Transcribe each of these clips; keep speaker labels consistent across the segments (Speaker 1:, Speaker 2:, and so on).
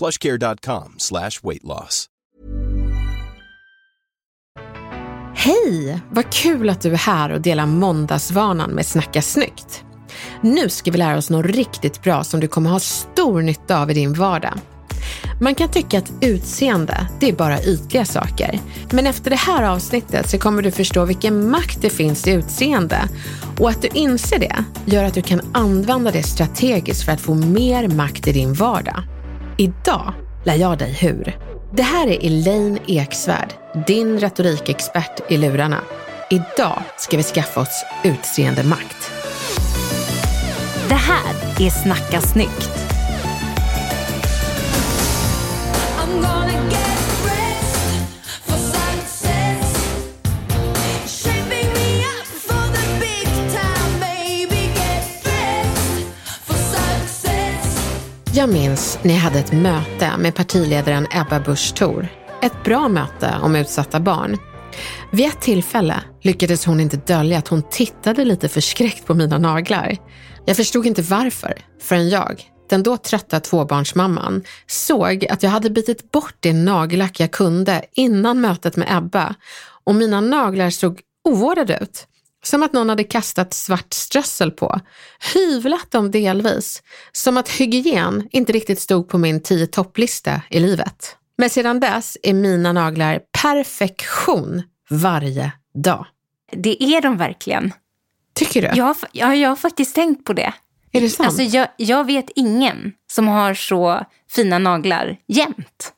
Speaker 1: plushcare.com slash weight loss.
Speaker 2: Hej! Vad kul att du är här och delar måndagsvanan med Snacka snyggt. Nu ska vi lära oss något riktigt bra som du kommer ha stor nytta av i din vardag. Man kan tycka att utseende, det är bara ytliga saker. Men efter det här avsnittet så kommer du förstå vilken makt det finns i utseende. Och att du inser det gör att du kan använda det strategiskt för att få mer makt i din vardag. Idag lär jag dig hur. Det här är Elaine Eksvärd, din retorikexpert i lurarna. Idag ska vi skaffa oss utseendemakt.
Speaker 3: Det här är Snacka snyggt.
Speaker 2: Jag minns när jag hade ett möte med partiledaren Ebba Busch Thor. Ett bra möte om utsatta barn. Vid ett tillfälle lyckades hon inte dölja att hon tittade lite förskräckt på mina naglar. Jag förstod inte varför, förrän jag, den då trötta tvåbarnsmamman, såg att jag hade bitit bort det nagellack jag kunde innan mötet med Ebba och mina naglar såg ovårdade ut. Som att någon hade kastat svart strössel på. Hyvlat dem delvis. Som att hygien inte riktigt stod på min tio topplista i livet. Men sedan dess är mina naglar perfektion varje dag.
Speaker 3: Det är de verkligen.
Speaker 2: Tycker du?
Speaker 3: Jag, har fa- ja, jag har faktiskt tänkt på det.
Speaker 2: Är det sant?
Speaker 3: Alltså, jag, jag vet ingen som har så fina naglar jämt.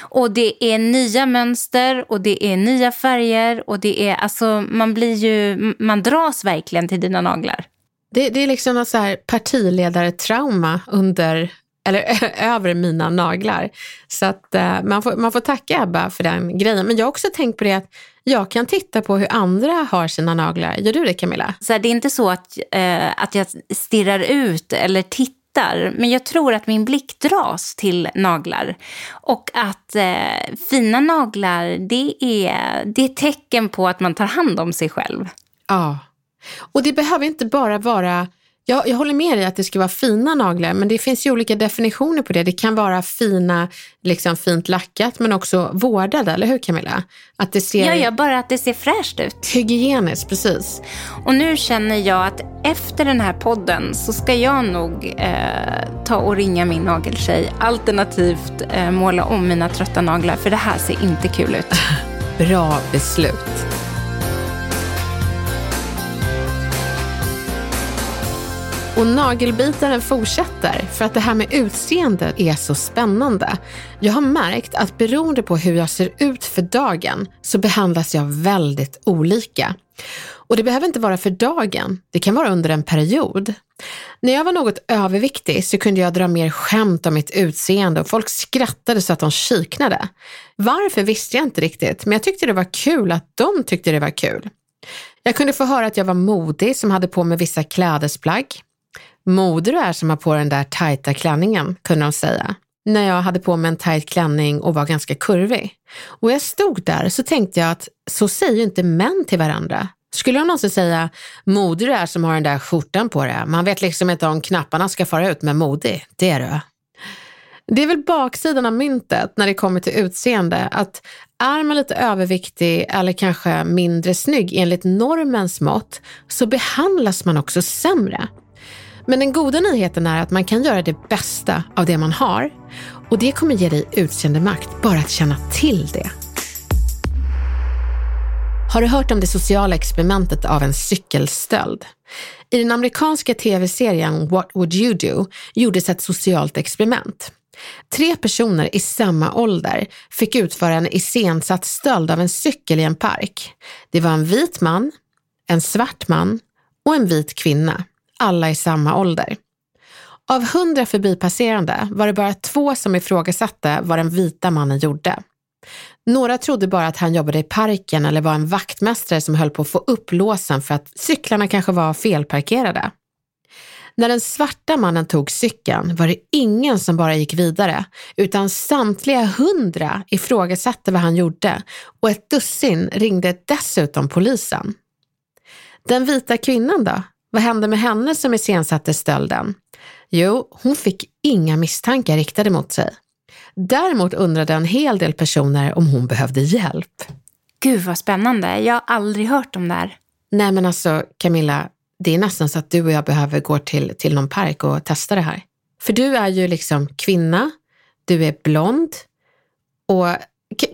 Speaker 3: Och det är nya mönster och det är nya färger och det är, alltså man blir ju, man dras verkligen till dina naglar.
Speaker 2: Det, det är liksom något så här partiledartrauma under, eller över mina naglar. Så att eh, man, får, man får tacka Ebba för den grejen. Men jag har också tänkt på det att jag kan titta på hur andra har sina naglar. Gör du det Camilla?
Speaker 3: Så här, det är inte så att, eh, att jag stirrar ut eller tittar men jag tror att min blick dras till naglar. Och att eh, fina naglar, det är, det är tecken på att man tar hand om sig själv.
Speaker 2: Ja. Och det behöver inte bara vara jag, jag håller med dig att det ska vara fina naglar, men det finns ju olika definitioner på det. Det kan vara fina, liksom fint lackat, men också vårdade, eller hur Camilla? Att det ser
Speaker 3: Ja, ja, bara att det ser fräscht ut.
Speaker 2: hygieniskt, precis.
Speaker 3: Och nu känner jag att efter den här podden så ska jag nog eh, ta och ringa min nageltjej. Alternativt eh, måla om mina trötta naglar, för det här ser inte kul ut.
Speaker 2: Bra beslut. Och nagelbitaren fortsätter för att det här med utseende är så spännande. Jag har märkt att beroende på hur jag ser ut för dagen så behandlas jag väldigt olika. Och det behöver inte vara för dagen, det kan vara under en period. När jag var något överviktig så kunde jag dra mer skämt om mitt utseende och folk skrattade så att de kiknade. Varför visste jag inte riktigt, men jag tyckte det var kul att de tyckte det var kul. Jag kunde få höra att jag var modig som hade på mig vissa klädesplagg. “Mode du är som har på den där tajta klänningen, kunde de säga. När jag hade på mig en tajt klänning och var ganska kurvig. Och jag stod där så tänkte jag att så säger ju inte män till varandra. Skulle jag någonsin säga, modig du är som har den där skjortan på dig. Man vet liksom inte om knapparna ska fara ut, men modig, det är du. Det är väl baksidan av myntet när det kommer till utseende, att är man lite överviktig eller kanske mindre snygg enligt normens mått så behandlas man också sämre. Men den goda nyheten är att man kan göra det bästa av det man har. Och det kommer ge dig utseendemakt bara att känna till det. Har du hört om det sociala experimentet av en cykelstöld? I den amerikanska tv-serien What would you do gjordes ett socialt experiment. Tre personer i samma ålder fick utföra en iscensatt stöld av en cykel i en park. Det var en vit man, en svart man och en vit kvinna, alla i samma ålder. Av hundra förbipasserande var det bara två som ifrågasatte vad den vita mannen gjorde. Några trodde bara att han jobbade i parken eller var en vaktmästare som höll på att få upp låsen för att cyklarna kanske var felparkerade. När den svarta mannen tog cykeln var det ingen som bara gick vidare, utan samtliga hundra ifrågasatte vad han gjorde och ett dussin ringde dessutom polisen. Den vita kvinnan då? Vad hände med henne som iscensatte stölden? Jo, hon fick inga misstankar riktade mot sig. Däremot undrade en hel del personer om hon behövde hjälp.
Speaker 3: Gud vad spännande. Jag har aldrig hört om det här.
Speaker 2: Nej men alltså Camilla, det är nästan så att du och jag behöver gå till, till någon park och testa det här. För du är ju liksom kvinna, du är blond och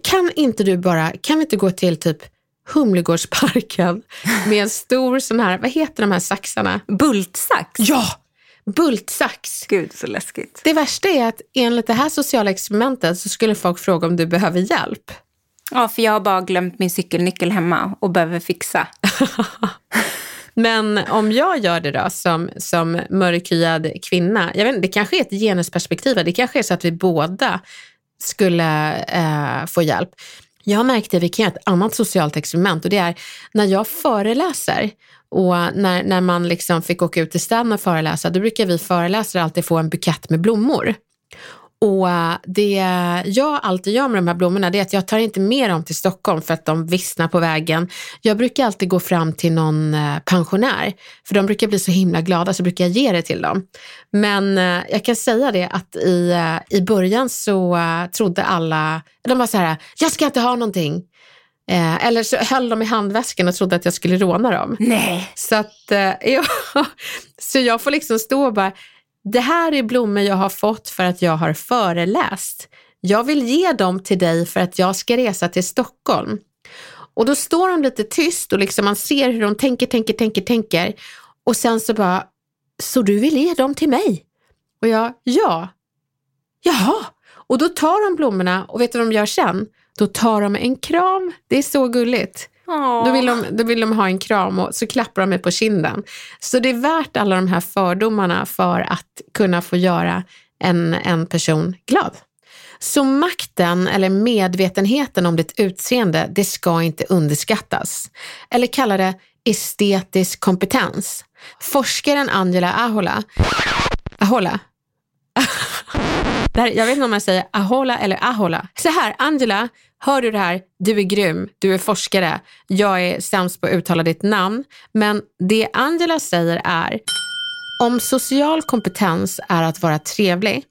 Speaker 2: kan inte du bara, kan vi inte gå till typ Humlegårdsparken med en stor sån här, vad heter de här saxarna?
Speaker 3: Bultsax?
Speaker 2: Ja, bultsax.
Speaker 3: Gud så läskigt.
Speaker 2: Det värsta är att enligt det här sociala experimentet så skulle folk fråga om du behöver hjälp.
Speaker 3: Ja, för jag har bara glömt min cykelnyckel hemma och behöver fixa.
Speaker 2: Men om jag gör det då som, som mörkhyad kvinna, jag vet inte, det kanske är ett genusperspektiv, det kanske är så att vi båda skulle eh, få hjälp. Jag märkte det, vi kan göra ett annat socialt experiment och det är när jag föreläser och när, när man liksom fick åka ut till städerna och föreläsa, då brukar vi föreläsare alltid få en bukett med blommor. Och eh, det jag alltid gör med de här blommorna det är att jag tar inte med dem till Stockholm för att de vissnar på vägen. Jag brukar alltid gå fram till någon eh, pensionär för de brukar bli så himla glada så brukar jag ge det till dem. Men eh, jag kan säga det att i, i början så trodde alla, de var så här, jag ska inte ha någonting. Eller så höll de i handväskan och trodde att jag skulle råna dem.
Speaker 3: Nej.
Speaker 2: Så att, ja, så jag får liksom stå och bara, det här är blommor jag har fått för att jag har föreläst. Jag vill ge dem till dig för att jag ska resa till Stockholm. Och då står de lite tyst och liksom man ser hur de tänker, tänker, tänker, tänker. Och sen så bara, så du vill ge dem till mig? Och jag, ja. Jaha. Och då tar de blommorna och vet du vad de gör sen? Då tar de en kram. Det är så gulligt. Då vill, de, då vill de ha en kram och så klappar de mig på kinden. Så det är värt alla de här fördomarna för att kunna få göra en, en person glad. Så makten eller medvetenheten om ditt utseende, det ska inte underskattas. Eller kalla det estetisk kompetens. Forskaren Angela Ahola, Ahola? Här, jag vet inte om man säger Ahola eller Ahola. Så här, Angela, hör du det här? Du är grym, du är forskare. Jag är sämst på att uttala ditt namn. Men det Angela säger är, om social kompetens är att vara trevlig,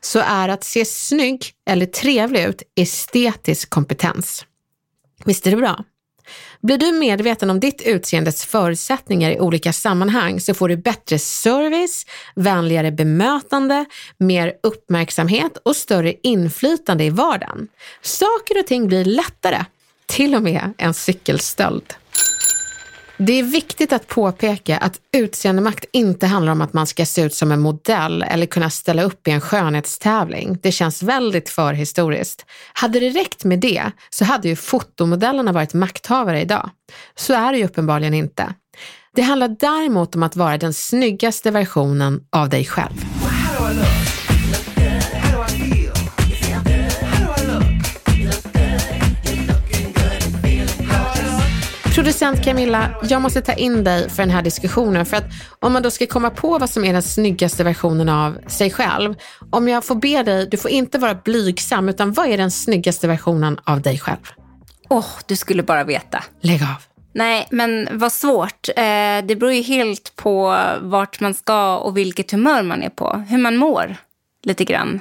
Speaker 2: så är att se snygg eller trevlig ut estetisk kompetens. Visst är det bra? Blir du medveten om ditt utseendes förutsättningar i olika sammanhang så får du bättre service, vänligare bemötande, mer uppmärksamhet och större inflytande i vardagen. Saker och ting blir lättare, till och med en cykelstöld. Det är viktigt att påpeka att utseendemakt inte handlar om att man ska se ut som en modell eller kunna ställa upp i en skönhetstävling. Det känns väldigt förhistoriskt. Hade det räckt med det så hade ju fotomodellerna varit makthavare idag. Så är det ju uppenbarligen inte. Det handlar däremot om att vara den snyggaste versionen av dig själv. Producent Camilla, jag måste ta in dig för den här diskussionen. För att om man då ska komma på vad som är den snyggaste versionen av sig själv. Om jag får be dig, du får inte vara blygsam, utan vad är den snyggaste versionen av dig själv?
Speaker 3: Åh, du skulle bara veta.
Speaker 2: Lägg av.
Speaker 3: Nej, men vad svårt. Eh, det beror ju helt på vart man ska och vilket humör man är på. Hur man mår, lite grann.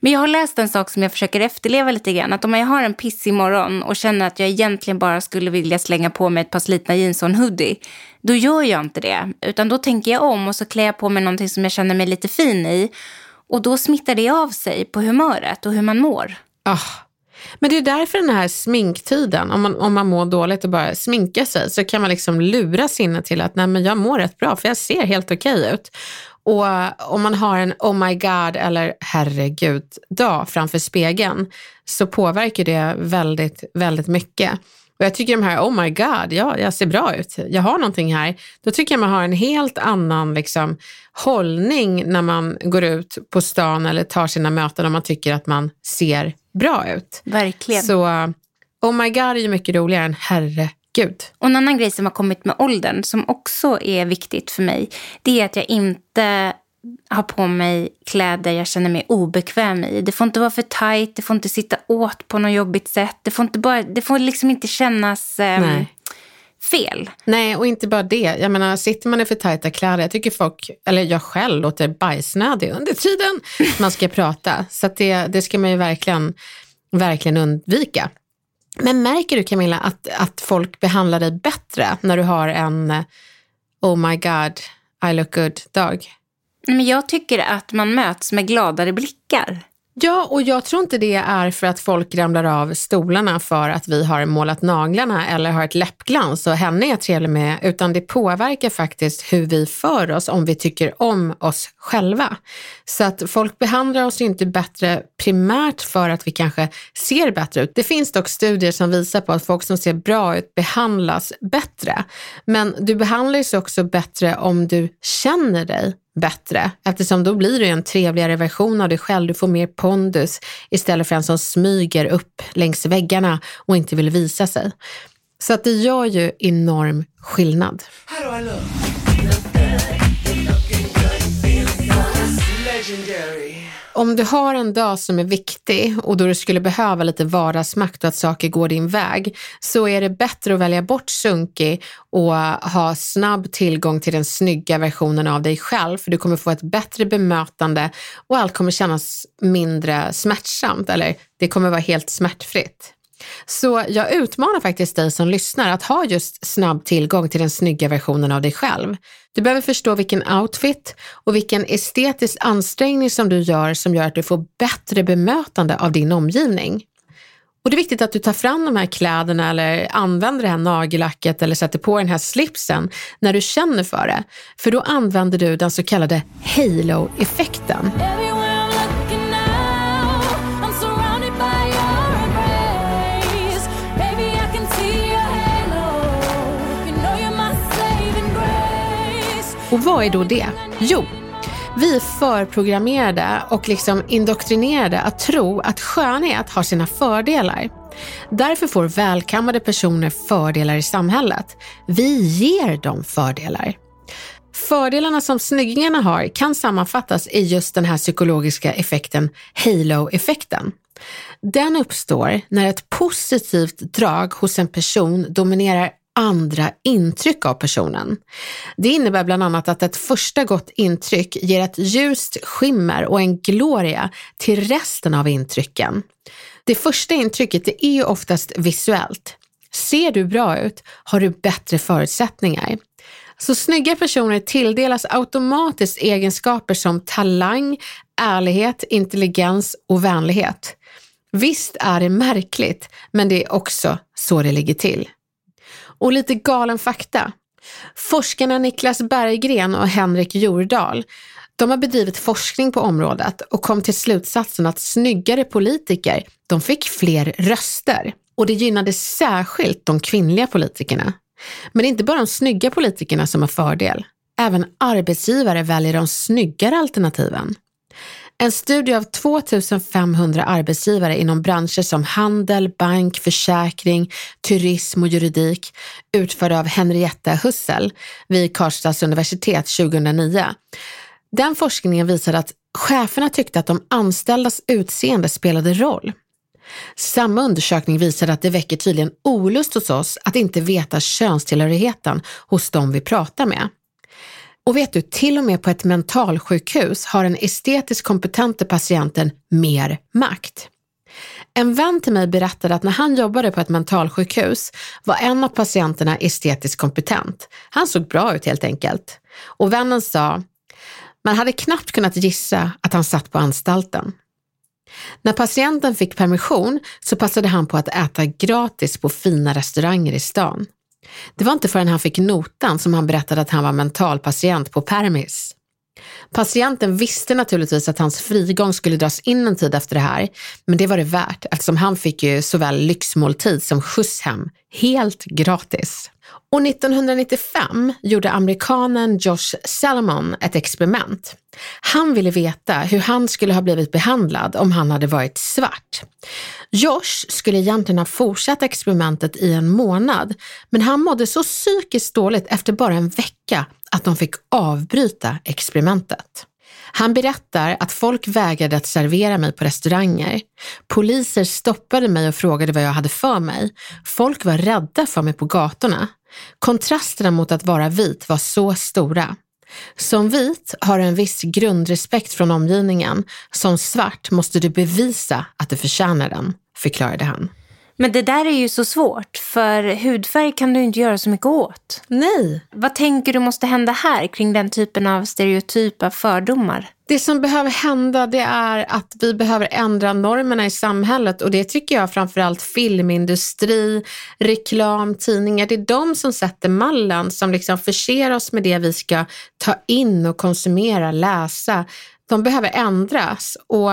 Speaker 3: Men jag har läst en sak som jag försöker efterleva lite grann. Att om jag har en pissig morgon och känner att jag egentligen bara skulle vilja slänga på mig ett par slitna jeans och en hoodie. Då gör jag inte det. Utan då tänker jag om och så klär jag på mig någonting som jag känner mig lite fin i. Och då smittar det av sig på humöret och hur man mår.
Speaker 2: Oh. Men det är därför den här sminktiden, om man, om man mår dåligt och bara sminkar sig, så kan man liksom lura sinnet till att nej men jag mår rätt bra för jag ser helt okej ut. Och om man har en oh my god eller herregud dag framför spegeln så påverkar det väldigt, väldigt mycket. Och jag tycker de här oh my god, ja, jag ser bra ut, jag har någonting här. Då tycker jag man har en helt annan liksom, hållning när man går ut på stan eller tar sina möten och man tycker att man ser bra ut.
Speaker 3: Verkligen.
Speaker 2: Så oh my god är ju mycket roligare än herregud.
Speaker 3: Och en annan grej som har kommit med åldern som också är viktigt för mig. Det är att jag inte har på mig kläder jag känner mig obekväm i. Det får inte vara för tajt, det får inte sitta åt på något jobbigt sätt. Det får, inte bara, det får liksom inte kännas eh, fel.
Speaker 2: Nej, och inte bara det. Jag menar, sitter man i för tajta kläder, jag tycker folk, eller jag själv, låter bajsnödig under tiden man ska prata. Så det, det ska man ju verkligen, verkligen undvika. Men märker du Camilla att, att folk behandlar dig bättre när du har en oh my god, I look good-dag?
Speaker 3: Men jag tycker att man möts med gladare blickar.
Speaker 2: Ja, och jag tror inte det är för att folk ramlar av stolarna för att vi har målat naglarna eller har ett läppglans och henne är jag trevlig med, utan det påverkar faktiskt hur vi för oss om vi tycker om oss själva. Så att folk behandlar oss inte bättre primärt för att vi kanske ser bättre ut. Det finns dock studier som visar på att folk som ser bra ut behandlas bättre. Men du behandlas också bättre om du känner dig bättre eftersom då blir du en trevligare version av dig själv. Du får mer pondus istället för en som smyger upp längs väggarna och inte vill visa sig. Så att det gör ju enorm skillnad.
Speaker 4: Do
Speaker 2: om du har en dag som är viktig och då du skulle behöva lite vardagsmakt och att saker går din väg så är det bättre att välja bort sunkig och ha snabb tillgång till den snygga versionen av dig själv för du kommer få ett bättre bemötande och allt kommer kännas mindre smärtsamt eller det kommer vara helt smärtfritt. Så jag utmanar faktiskt dig som lyssnar att ha just snabb tillgång till den snygga versionen av dig själv. Du behöver förstå vilken outfit och vilken estetisk ansträngning som du gör som gör att du får bättre bemötande av din omgivning. Och det är viktigt att du tar fram de här kläderna eller använder det här nagellacket eller sätter på den här slipsen när du känner för det. För då använder du den så kallade halo-effekten. Och vad är då det? Jo, vi är förprogrammerade och liksom indoktrinerade att tro att skönhet har sina fördelar. Därför får välkammade personer fördelar i samhället. Vi ger dem fördelar. Fördelarna som snyggingarna har kan sammanfattas i just den här psykologiska effekten, halo-effekten. Den uppstår när ett positivt drag hos en person dominerar andra intryck av personen. Det innebär bland annat att ett första gott intryck ger ett ljust skimmer och en gloria till resten av intrycken. Det första intrycket det är ju oftast visuellt. Ser du bra ut har du bättre förutsättningar. Så snygga personer tilldelas automatiskt egenskaper som talang, ärlighet, intelligens och vänlighet. Visst är det märkligt, men det är också så det ligger till. Och lite galen fakta. Forskarna Niklas Berggren och Henrik Jordahl de har bedrivit forskning på området och kom till slutsatsen att snyggare politiker de fick fler röster. Och det gynnade särskilt de kvinnliga politikerna. Men det är inte bara de snygga politikerna som har fördel. Även arbetsgivare väljer de snyggare alternativen. En studie av 2500 arbetsgivare inom branscher som handel, bank, försäkring, turism och juridik utförd av Henrietta Hussel vid Karlstads universitet 2009. Den forskningen visade att cheferna tyckte att de anställdas utseende spelade roll. Samma undersökning visade att det väcker tydligen olust hos oss att inte veta könstillhörigheten hos de vi pratar med. Och vet du, till och med på ett mentalsjukhus har den estetiskt kompetente patienten mer makt. En vän till mig berättade att när han jobbade på ett mentalsjukhus var en av patienterna estetiskt kompetent. Han såg bra ut helt enkelt. Och vännen sa, Man hade knappt kunnat gissa att han satt på anstalten. När patienten fick permission så passade han på att äta gratis på fina restauranger i stan. Det var inte förrän han fick notan som han berättade att han var mentalpatient på permis. Patienten visste naturligtvis att hans frigång skulle dras in en tid efter det här, men det var det värt eftersom han fick ju såväl lyxmåltid som skjuts hem, helt gratis. Och 1995 gjorde amerikanen Josh Salomon ett experiment. Han ville veta hur han skulle ha blivit behandlad om han hade varit svart. Josh skulle egentligen ha fortsatt experimentet i en månad, men han mådde så psykiskt dåligt efter bara en vecka att de fick avbryta experimentet. Han berättar att folk vägrade att servera mig på restauranger. Poliser stoppade mig och frågade vad jag hade för mig. Folk var rädda för mig på gatorna. Kontrasterna mot att vara vit var så stora. Som vit har du en viss grundrespekt från omgivningen. Som svart måste du bevisa att du förtjänar den, förklarade han.
Speaker 3: Men det där är ju så svårt, för hudfärg kan du inte göra så mycket åt.
Speaker 2: Nej,
Speaker 3: Vad tänker du måste hända här kring den typen av stereotypa fördomar?
Speaker 2: Det som behöver hända det är att vi behöver ändra normerna i samhället och det tycker jag framförallt filmindustri, reklam, tidningar, det är de som sätter mallen som liksom förser oss med det vi ska ta in och konsumera, läsa. De behöver ändras och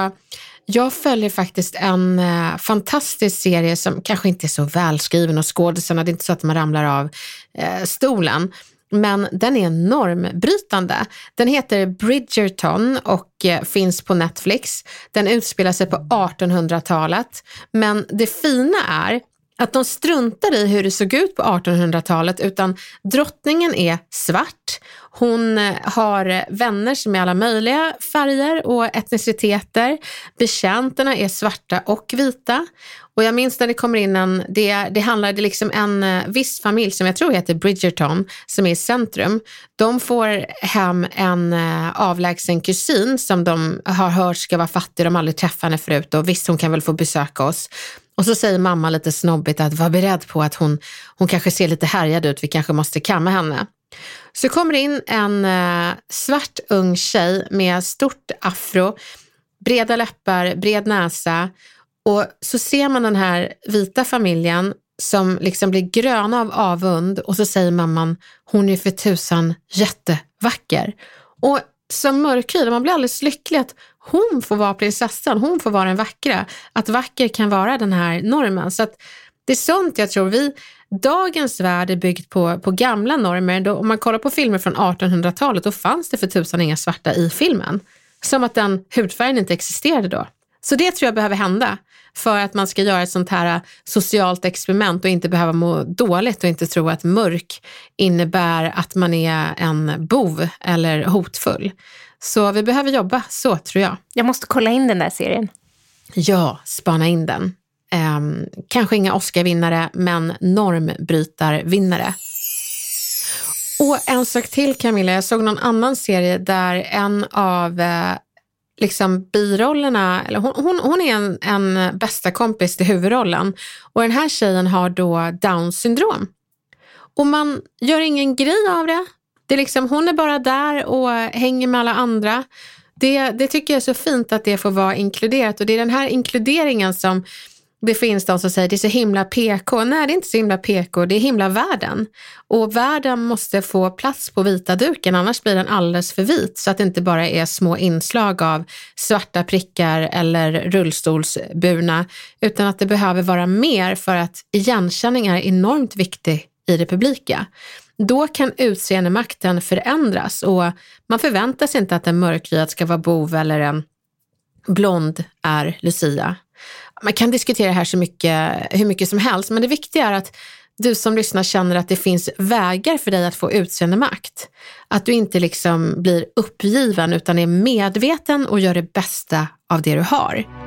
Speaker 2: jag följer faktiskt en eh, fantastisk serie som kanske inte är så välskriven och skådisarna, det är inte så att man ramlar av eh, stolen. Men den är normbrytande. Den heter Bridgerton och eh, finns på Netflix. Den utspelar sig på 1800-talet. Men det fina är att de struntar i hur det såg ut på 1800-talet utan drottningen är svart. Hon eh, har vänner som är alla möjliga färger och etniciteter. Betjänterna är svarta och vita. Och jag minns när det kommer in en, det, det handlar, det liksom en eh, viss familj som jag tror heter Bridgerton som är i centrum. De får hem en eh, avlägsen kusin som de har hört ska vara fattig, de har aldrig träffat henne förut och visst hon kan väl få besöka oss. Och så säger mamma lite snobbigt att var beredd på att hon, hon kanske ser lite härjad ut, vi kanske måste kamma henne. Så kommer det in en eh, svart ung tjej med stort afro, breda läppar, bred näsa och så ser man den här vita familjen som liksom blir gröna av avund och så säger mamman, hon är för tusan jättevacker. Och som mörkhyad, man blir alldeles lycklig att hon får vara prinsessan, hon får vara den vackra. Att vacker kan vara den här normen. Så att det är sånt jag tror vi, dagens värld är byggd på, på gamla normer. Då, om man kollar på filmer från 1800-talet, då fanns det för tusan inga svarta i filmen. Som att den hudfärgen inte existerade då. Så det tror jag behöver hända för att man ska göra ett sånt här äh, socialt experiment och inte behöva må dåligt och inte tro att mörk innebär att man är en bov eller hotfull. Så vi behöver jobba så tror jag.
Speaker 3: Jag måste kolla in den där serien.
Speaker 2: Ja, spana in den. Ehm, kanske inga Oscar-vinnare, men normbrytarvinnare. Och en sak till Camilla, jag såg någon annan serie där en av eh, liksom birollerna, eller hon, hon, hon är en, en bästa kompis till huvudrollen och den här tjejen har då down syndrom. Och man gör ingen grej av det det är liksom, hon är bara där och hänger med alla andra. Det, det tycker jag är så fint att det får vara inkluderat och det är den här inkluderingen som det finns de som säger det är så himla PK. Nej, det är inte så himla PK, det är himla världen. Och världen måste få plats på vita duken, annars blir den alldeles för vit. Så att det inte bara är små inslag av svarta prickar eller rullstolsburna, utan att det behöver vara mer för att igenkänning är enormt viktig i det publika. Då kan utseendemakten förändras och man förväntar sig inte att en mörkhyad ska vara bov eller en blond är Lucia. Man kan diskutera det här så mycket, hur mycket som helst, men det viktiga är att du som lyssnar känner att det finns vägar för dig att få utseendemakt. Att du inte liksom blir uppgiven utan är medveten och gör det bästa av det du har.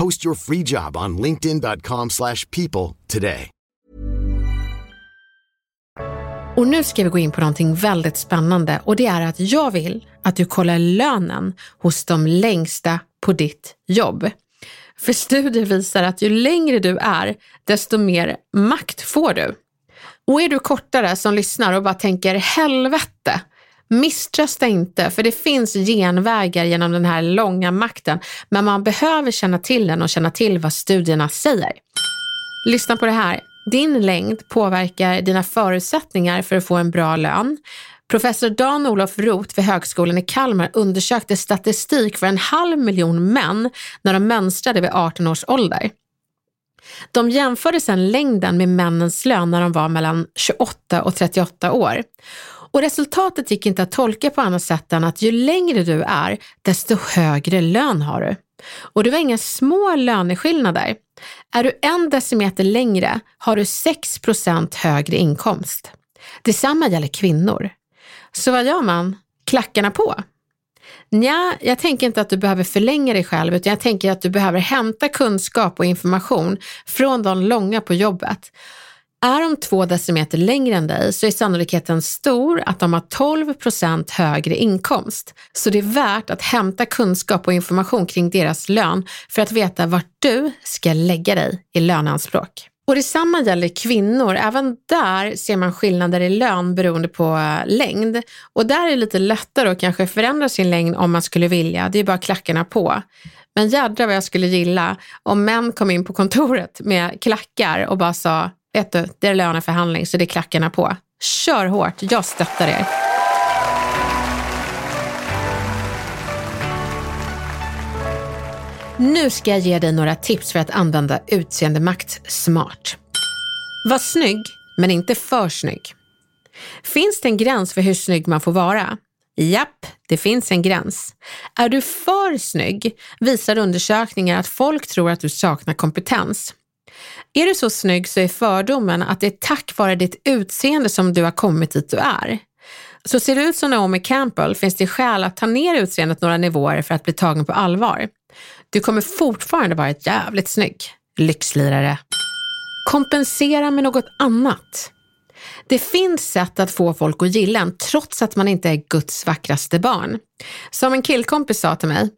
Speaker 5: Post your free job on linkedin.com/people slash people today.
Speaker 2: Och nu ska vi gå in på någonting väldigt spännande och det är att jag vill att du kollar lönen hos de längsta på ditt jobb. För studier visar att ju längre du är, desto mer makt får du. Och är du kortare som lyssnar och bara tänker helvete, misströsta inte för det finns genvägar genom den här långa makten, men man behöver känna till den och känna till vad studierna säger. Lyssna på det här. Din längd påverkar dina förutsättningar för att få en bra lön. Professor Dan-Olof Roth vid Högskolan i Kalmar undersökte statistik för en halv miljon män när de mönstrade vid 18 års ålder. De jämförde sedan längden med männens lön när de var mellan 28 och 38 år. Och resultatet gick inte att tolka på annat sätt än att ju längre du är, desto högre lön har du. Och det var inga små löneskillnader. Är du en decimeter längre har du 6% högre inkomst. Detsamma gäller kvinnor. Så vad gör man? Klackarna på? Nja, jag tänker inte att du behöver förlänga dig själv utan jag tänker att du behöver hämta kunskap och information från de långa på jobbet. Är de två decimeter längre än dig så är sannolikheten stor att de har 12 procent högre inkomst. Så det är värt att hämta kunskap och information kring deras lön för att veta vart du ska lägga dig i löneanspråk. Och detsamma gäller kvinnor. Även där ser man skillnader i lön beroende på eh, längd. Och där är det lite lättare att kanske förändra sin längd om man skulle vilja. Det är bara klackarna på. Men jädrar vad jag skulle gilla om män kom in på kontoret med klackar och bara sa, vet du, det är löneförhandling så det är klackarna på. Kör hårt, jag stöttar er. Nu ska jag ge dig några tips för att använda utseendemakt smart. Var snygg, men inte för snygg. Finns det en gräns för hur snygg man får vara? Japp, det finns en gräns. Är du för snygg visar undersökningar att folk tror att du saknar kompetens. Är du så snygg så är fördomen att det är tack vare ditt utseende som du har kommit dit du är. Så ser du ut som Naomi Campbell finns det skäl att ta ner utseendet några nivåer för att bli tagen på allvar. Du kommer fortfarande vara ett jävligt snygg. Lyxlirare. Kompensera med något annat. Det finns sätt att få folk att gilla en trots att man inte är Guds vackraste barn. Som en killkompis sa till mig.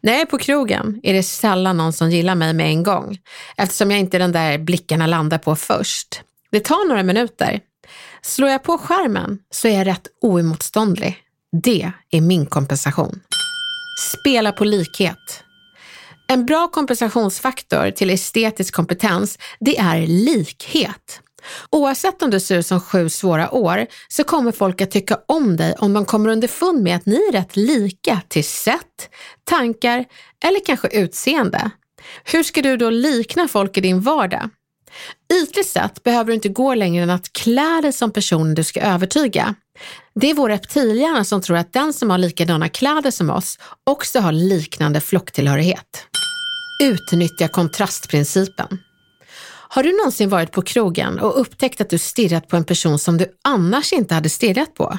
Speaker 2: När jag är på krogen är det sällan någon som gillar mig med en gång eftersom jag inte är den där blickarna landar på först. Det tar några minuter. Slår jag på skärmen så är jag rätt oemotståndlig. Det är min kompensation. Spela på likhet. En bra kompensationsfaktor till estetisk kompetens, det är likhet. Oavsett om du ser ut som sju svåra år så kommer folk att tycka om dig om de kommer underfund med att ni är rätt lika till sätt, tankar eller kanske utseende. Hur ska du då likna folk i din vardag? Ytligt sett behöver du inte gå längre än att klä dig som personen du ska övertyga. Det är vår reptilhjärna som tror att den som har likadana kläder som oss också har liknande flocktillhörighet. Utnyttja kontrastprincipen. Har du någonsin varit på krogen och upptäckt att du stirrat på en person som du annars inte hade stirrat på?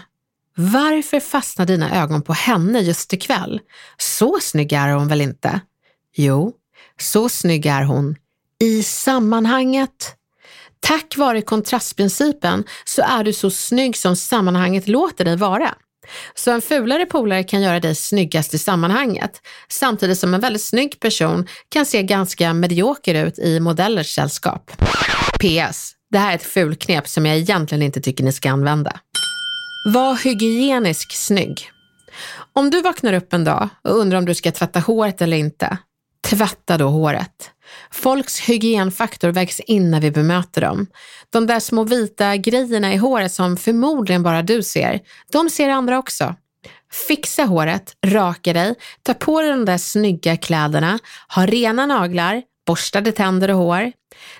Speaker 2: Varför fastnar dina ögon på henne just ikväll? Så snygg är hon väl inte? Jo, så snygg är hon i sammanhanget. Tack vare kontrastprincipen så är du så snygg som sammanhanget låter dig vara. Så en fulare polare kan göra dig snyggast i sammanhanget, samtidigt som en väldigt snygg person kan se ganska medioker ut i modellers sällskap. PS. Det här är ett fulknep som jag egentligen inte tycker ni ska använda. Var hygienisk snygg. Om du vaknar upp en dag och undrar om du ska tvätta håret eller inte, tvätta då håret. Folks hygienfaktor vägs in när vi bemöter dem. De där små vita grejerna i håret som förmodligen bara du ser, de ser andra också. Fixa håret, raka dig, ta på dig de där snygga kläderna, ha rena naglar, borstade tänder och hår.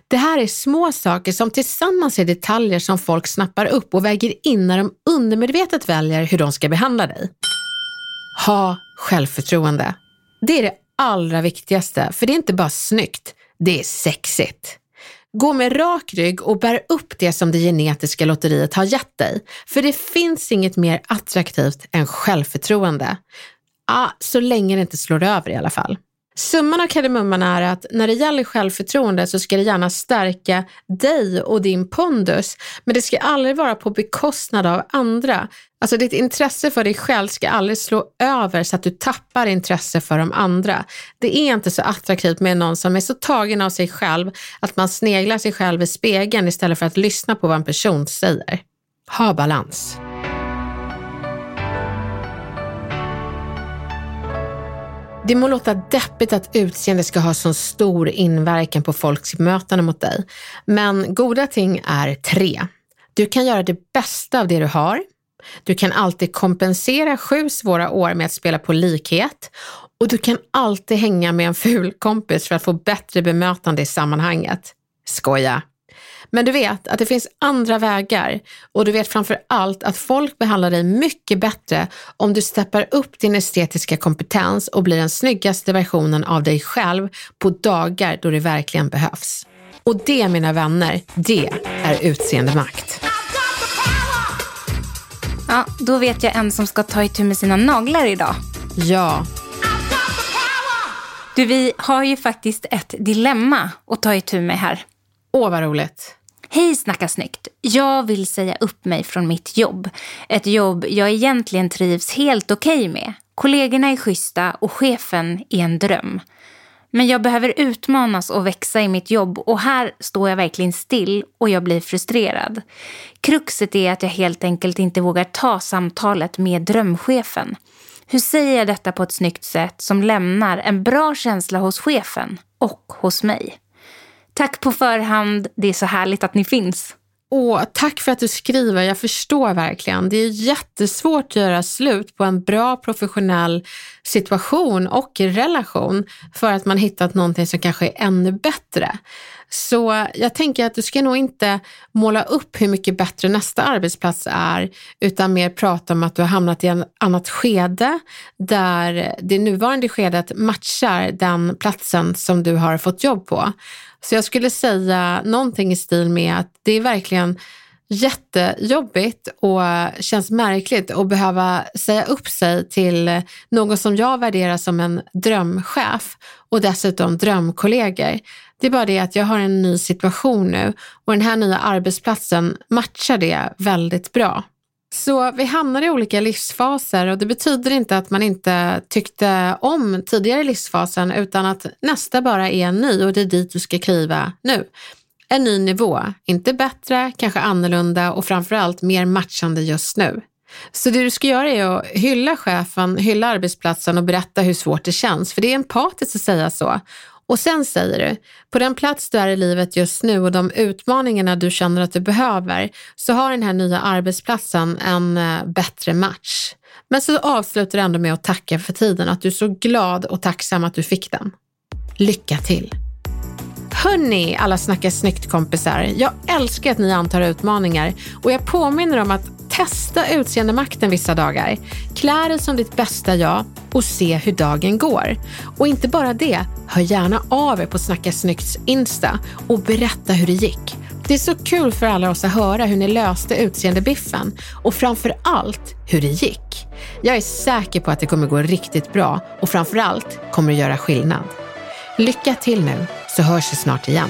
Speaker 2: Det här är små saker som tillsammans är detaljer som folk snappar upp och väger in när de undermedvetet väljer hur de ska behandla dig. Ha självförtroende. Det är det allra viktigaste, för det är inte bara snyggt, det är sexigt. Gå med rak rygg och bär upp det som det genetiska lotteriet har gett dig. För det finns inget mer attraktivt än självförtroende. Ah, så länge det inte slår över i alla fall. Summan av kardemumman är att när det gäller självförtroende så ska det gärna stärka dig och din pondus, men det ska aldrig vara på bekostnad av andra. Alltså ditt intresse för dig själv ska aldrig slå över så att du tappar intresse för de andra. Det är inte så attraktivt med någon som är så tagen av sig själv att man sneglar sig själv i spegeln istället för att lyssna på vad en person säger. Ha balans. Det må låta deppigt att utseende ska ha så stor inverkan på folks bemötande mot dig, men goda ting är tre. Du kan göra det bästa av det du har. Du kan alltid kompensera sju svåra år med att spela på likhet och du kan alltid hänga med en ful kompis för att få bättre bemötande i sammanhanget. Skoja! Men du vet att det finns andra vägar och du vet framför allt att folk behandlar dig mycket bättre om du steppar upp din estetiska kompetens och blir den snyggaste versionen av dig själv på dagar då det verkligen behövs. Och det, mina vänner, det är utseendemakt.
Speaker 3: Ja, då vet jag en som ska ta itu med sina naglar idag.
Speaker 2: Ja,
Speaker 3: Du, vi har ju faktiskt ett dilemma att ta itu med här
Speaker 2: åh vad roligt.
Speaker 3: Hej Snacka snyggt! Jag vill säga upp mig från mitt jobb. Ett jobb jag egentligen trivs helt okej med. Kollegorna är schyssta och chefen är en dröm. Men jag behöver utmanas och växa i mitt jobb och här står jag verkligen still och jag blir frustrerad. Kruxet är att jag helt enkelt inte vågar ta samtalet med drömchefen. Hur säger jag detta på ett snyggt sätt som lämnar en bra känsla hos chefen och hos mig? Tack på förhand, det är så härligt att ni finns.
Speaker 2: Åh, tack för att du skriver. Jag förstår verkligen. Det är jättesvårt att göra slut på en bra professionell situation och relation för att man hittat någonting som kanske är ännu bättre. Så jag tänker att du ska nog inte måla upp hur mycket bättre nästa arbetsplats är, utan mer prata om att du har hamnat i ett annat skede där det nuvarande skedet matchar den platsen som du har fått jobb på. Så jag skulle säga någonting i stil med att det är verkligen jättejobbigt och känns märkligt att behöva säga upp sig till någon som jag värderar som en drömchef och dessutom drömkollegor. Det är bara det att jag har en ny situation nu och den här nya arbetsplatsen matchar det väldigt bra. Så vi hamnar i olika livsfaser och det betyder inte att man inte tyckte om tidigare livsfasen utan att nästa bara är en ny och det är dit du ska kliva nu. En ny nivå, inte bättre, kanske annorlunda och framförallt mer matchande just nu. Så det du ska göra är att hylla chefen, hylla arbetsplatsen och berätta hur svårt det känns, för det är empatiskt att säga så. Och sen säger du, på den plats du är i livet just nu och de utmaningarna du känner att du behöver, så har den här nya arbetsplatsen en eh, bättre match. Men så avslutar du ändå med att tacka för tiden, att du är så glad och tacksam att du fick den. Lycka till! Hörni, alla snackar snyggt kompisar. Jag älskar att ni antar utmaningar och jag påminner om att testa utseendemakten vissa dagar. Klä dig som ditt bästa jag och se hur dagen går. Och inte bara det, hör gärna av er på Snacka Snyggts Insta och berätta hur det gick. Det är så kul för alla oss att höra hur ni löste utseendebiffen och framför allt hur det gick. Jag är säker på att det kommer gå riktigt bra och framför allt kommer det göra skillnad. Lycka till nu så hörs vi snart igen.